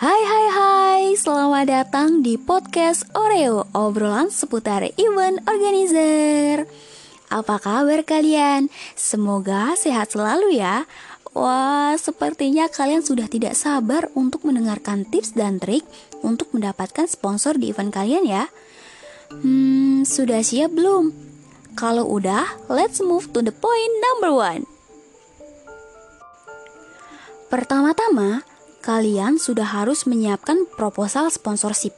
Hai hai hai, selamat datang di podcast Oreo, obrolan seputar event organizer. Apa kabar kalian? Semoga sehat selalu ya. Wah, sepertinya kalian sudah tidak sabar untuk mendengarkan tips dan trik untuk mendapatkan sponsor di event kalian ya. Hmm, sudah siap belum? Kalau udah, let's move to the point number one. Pertama-tama, kalian sudah harus menyiapkan proposal sponsorship.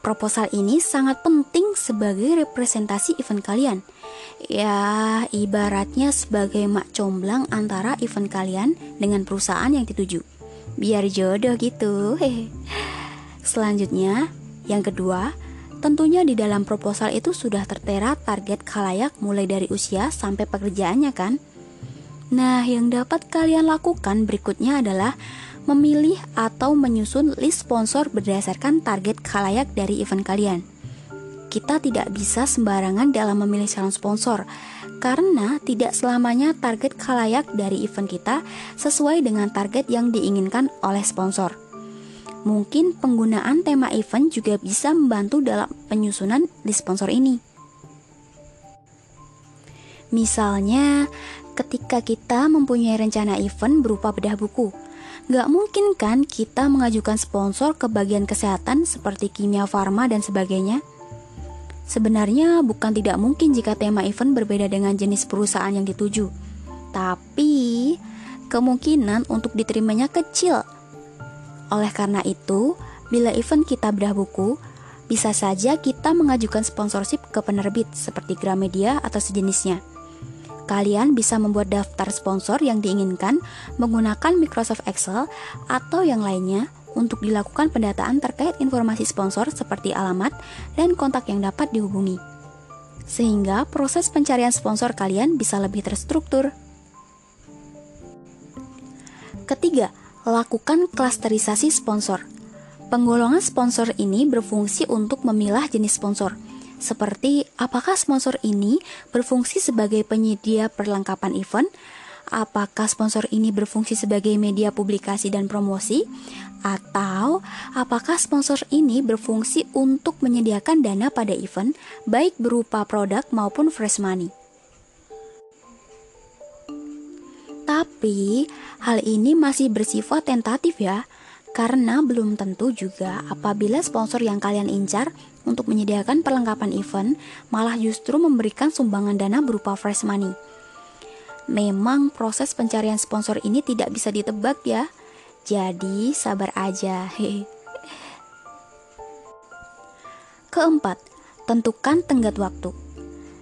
Proposal ini sangat penting sebagai representasi event kalian. Ya, ibaratnya sebagai mak comblang antara event kalian dengan perusahaan yang dituju. Biar jodoh gitu. Hehe. Selanjutnya, yang kedua, tentunya di dalam proposal itu sudah tertera target khalayak mulai dari usia sampai pekerjaannya kan? Nah, yang dapat kalian lakukan berikutnya adalah memilih atau menyusun list sponsor berdasarkan target khalayak dari event kalian. Kita tidak bisa sembarangan dalam memilih calon sponsor, karena tidak selamanya target khalayak dari event kita sesuai dengan target yang diinginkan oleh sponsor. Mungkin penggunaan tema event juga bisa membantu dalam penyusunan list sponsor ini. Misalnya, ketika kita mempunyai rencana event berupa bedah buku, Gak mungkin kan kita mengajukan sponsor ke bagian kesehatan seperti kimia farma dan sebagainya? Sebenarnya bukan tidak mungkin jika tema event berbeda dengan jenis perusahaan yang dituju. Tapi kemungkinan untuk diterimanya kecil. Oleh karena itu, bila event kita bedah buku, bisa saja kita mengajukan sponsorship ke penerbit seperti Gramedia atau sejenisnya. Kalian bisa membuat daftar sponsor yang diinginkan menggunakan Microsoft Excel atau yang lainnya untuk dilakukan pendataan terkait informasi sponsor seperti alamat dan kontak yang dapat dihubungi. Sehingga proses pencarian sponsor kalian bisa lebih terstruktur. Ketiga, lakukan klasterisasi sponsor. Penggolongan sponsor ini berfungsi untuk memilah jenis sponsor seperti apakah sponsor ini berfungsi sebagai penyedia perlengkapan event, apakah sponsor ini berfungsi sebagai media publikasi dan promosi, atau apakah sponsor ini berfungsi untuk menyediakan dana pada event, baik berupa produk maupun fresh money. Tapi, hal ini masih bersifat tentatif ya, karena belum tentu juga apabila sponsor yang kalian incar untuk menyediakan perlengkapan event malah justru memberikan sumbangan dana berupa fresh money. Memang proses pencarian sponsor ini tidak bisa ditebak ya. Jadi sabar aja. Keempat, tentukan tenggat waktu.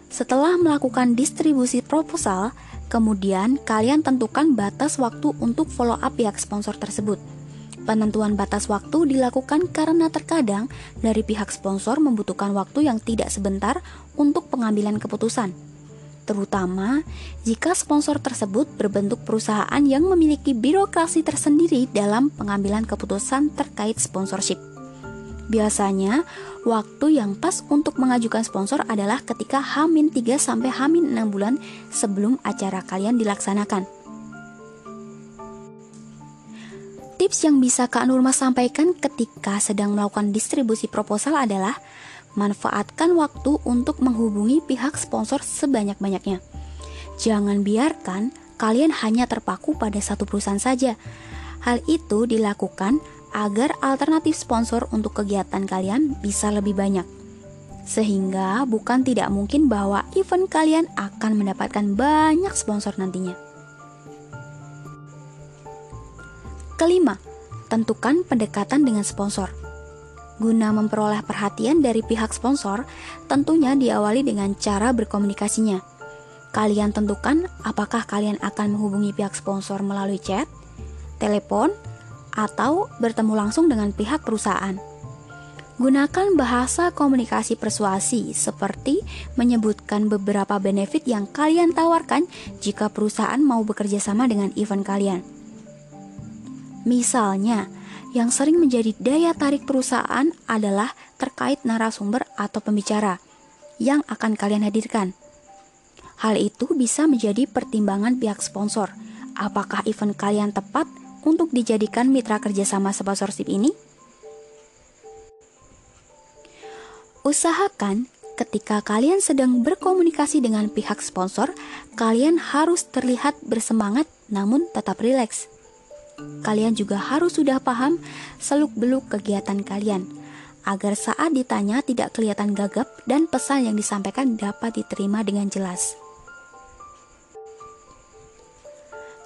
Setelah melakukan distribusi proposal, kemudian kalian tentukan batas waktu untuk follow up pihak sponsor tersebut. Penentuan batas waktu dilakukan karena terkadang dari pihak sponsor membutuhkan waktu yang tidak sebentar untuk pengambilan keputusan. Terutama jika sponsor tersebut berbentuk perusahaan yang memiliki birokrasi tersendiri dalam pengambilan keputusan terkait sponsorship. Biasanya, waktu yang pas untuk mengajukan sponsor adalah ketika H-3 sampai H-6 bulan sebelum acara kalian dilaksanakan. Tips yang bisa Kak Nurma sampaikan ketika sedang melakukan distribusi proposal adalah manfaatkan waktu untuk menghubungi pihak sponsor sebanyak-banyaknya. Jangan biarkan kalian hanya terpaku pada satu perusahaan saja. Hal itu dilakukan agar alternatif sponsor untuk kegiatan kalian bisa lebih banyak. Sehingga bukan tidak mungkin bahwa event kalian akan mendapatkan banyak sponsor nantinya. Kelima, tentukan pendekatan dengan sponsor. Guna memperoleh perhatian dari pihak sponsor, tentunya diawali dengan cara berkomunikasinya. Kalian tentukan apakah kalian akan menghubungi pihak sponsor melalui chat, telepon, atau bertemu langsung dengan pihak perusahaan. Gunakan bahasa komunikasi persuasi seperti menyebutkan beberapa benefit yang kalian tawarkan jika perusahaan mau bekerja sama dengan event kalian. Misalnya, yang sering menjadi daya tarik perusahaan adalah terkait narasumber atau pembicara yang akan kalian hadirkan. Hal itu bisa menjadi pertimbangan pihak sponsor. Apakah event kalian tepat untuk dijadikan mitra kerjasama sponsorship ini? Usahakan ketika kalian sedang berkomunikasi dengan pihak sponsor, kalian harus terlihat bersemangat namun tetap rileks. Kalian juga harus sudah paham seluk-beluk kegiatan kalian, agar saat ditanya tidak kelihatan gagap dan pesan yang disampaikan dapat diterima dengan jelas.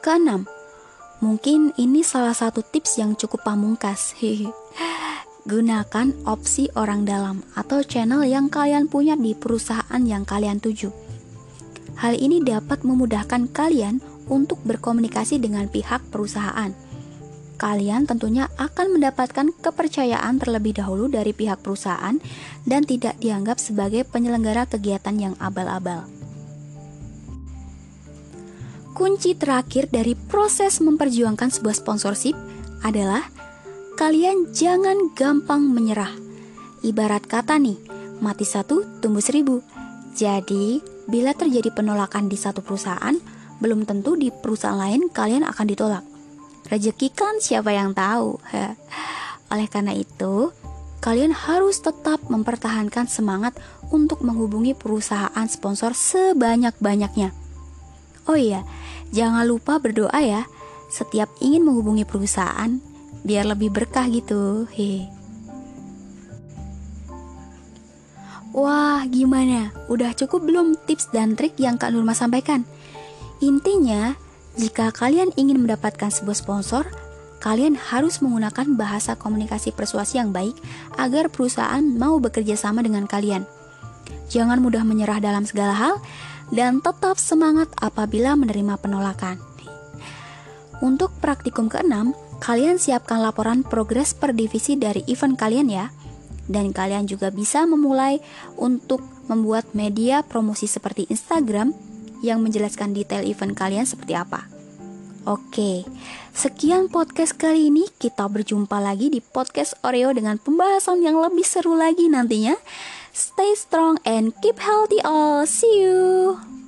Keenam, mungkin ini salah satu tips yang cukup pamungkas. Gunakan opsi orang dalam atau channel yang kalian punya di perusahaan yang kalian tuju. Hal ini dapat memudahkan kalian untuk berkomunikasi dengan pihak perusahaan. Kalian tentunya akan mendapatkan kepercayaan terlebih dahulu dari pihak perusahaan dan tidak dianggap sebagai penyelenggara kegiatan yang abal-abal. Kunci terakhir dari proses memperjuangkan sebuah sponsorship adalah kalian jangan gampang menyerah. Ibarat kata nih, mati satu, tumbuh seribu. Jadi, bila terjadi penolakan di satu perusahaan, belum tentu di perusahaan lain kalian akan ditolak. Rezeki kan siapa yang tahu. Oleh karena itu, kalian harus tetap mempertahankan semangat untuk menghubungi perusahaan sponsor sebanyak-banyaknya. Oh iya, jangan lupa berdoa ya. Setiap ingin menghubungi perusahaan, biar lebih berkah gitu. He. Wah, gimana? Udah cukup belum tips dan trik yang Kak Nurma sampaikan? Intinya, jika kalian ingin mendapatkan sebuah sponsor, kalian harus menggunakan bahasa komunikasi persuasi yang baik agar perusahaan mau bekerja sama dengan kalian. Jangan mudah menyerah dalam segala hal dan tetap semangat apabila menerima penolakan. Untuk praktikum keenam, Kalian siapkan laporan progres per divisi dari event kalian ya. Dan kalian juga bisa memulai untuk membuat media promosi seperti Instagram yang menjelaskan detail event kalian seperti apa. Oke, sekian podcast kali ini. Kita berjumpa lagi di podcast Oreo dengan pembahasan yang lebih seru lagi nantinya. Stay strong and keep healthy all. See you.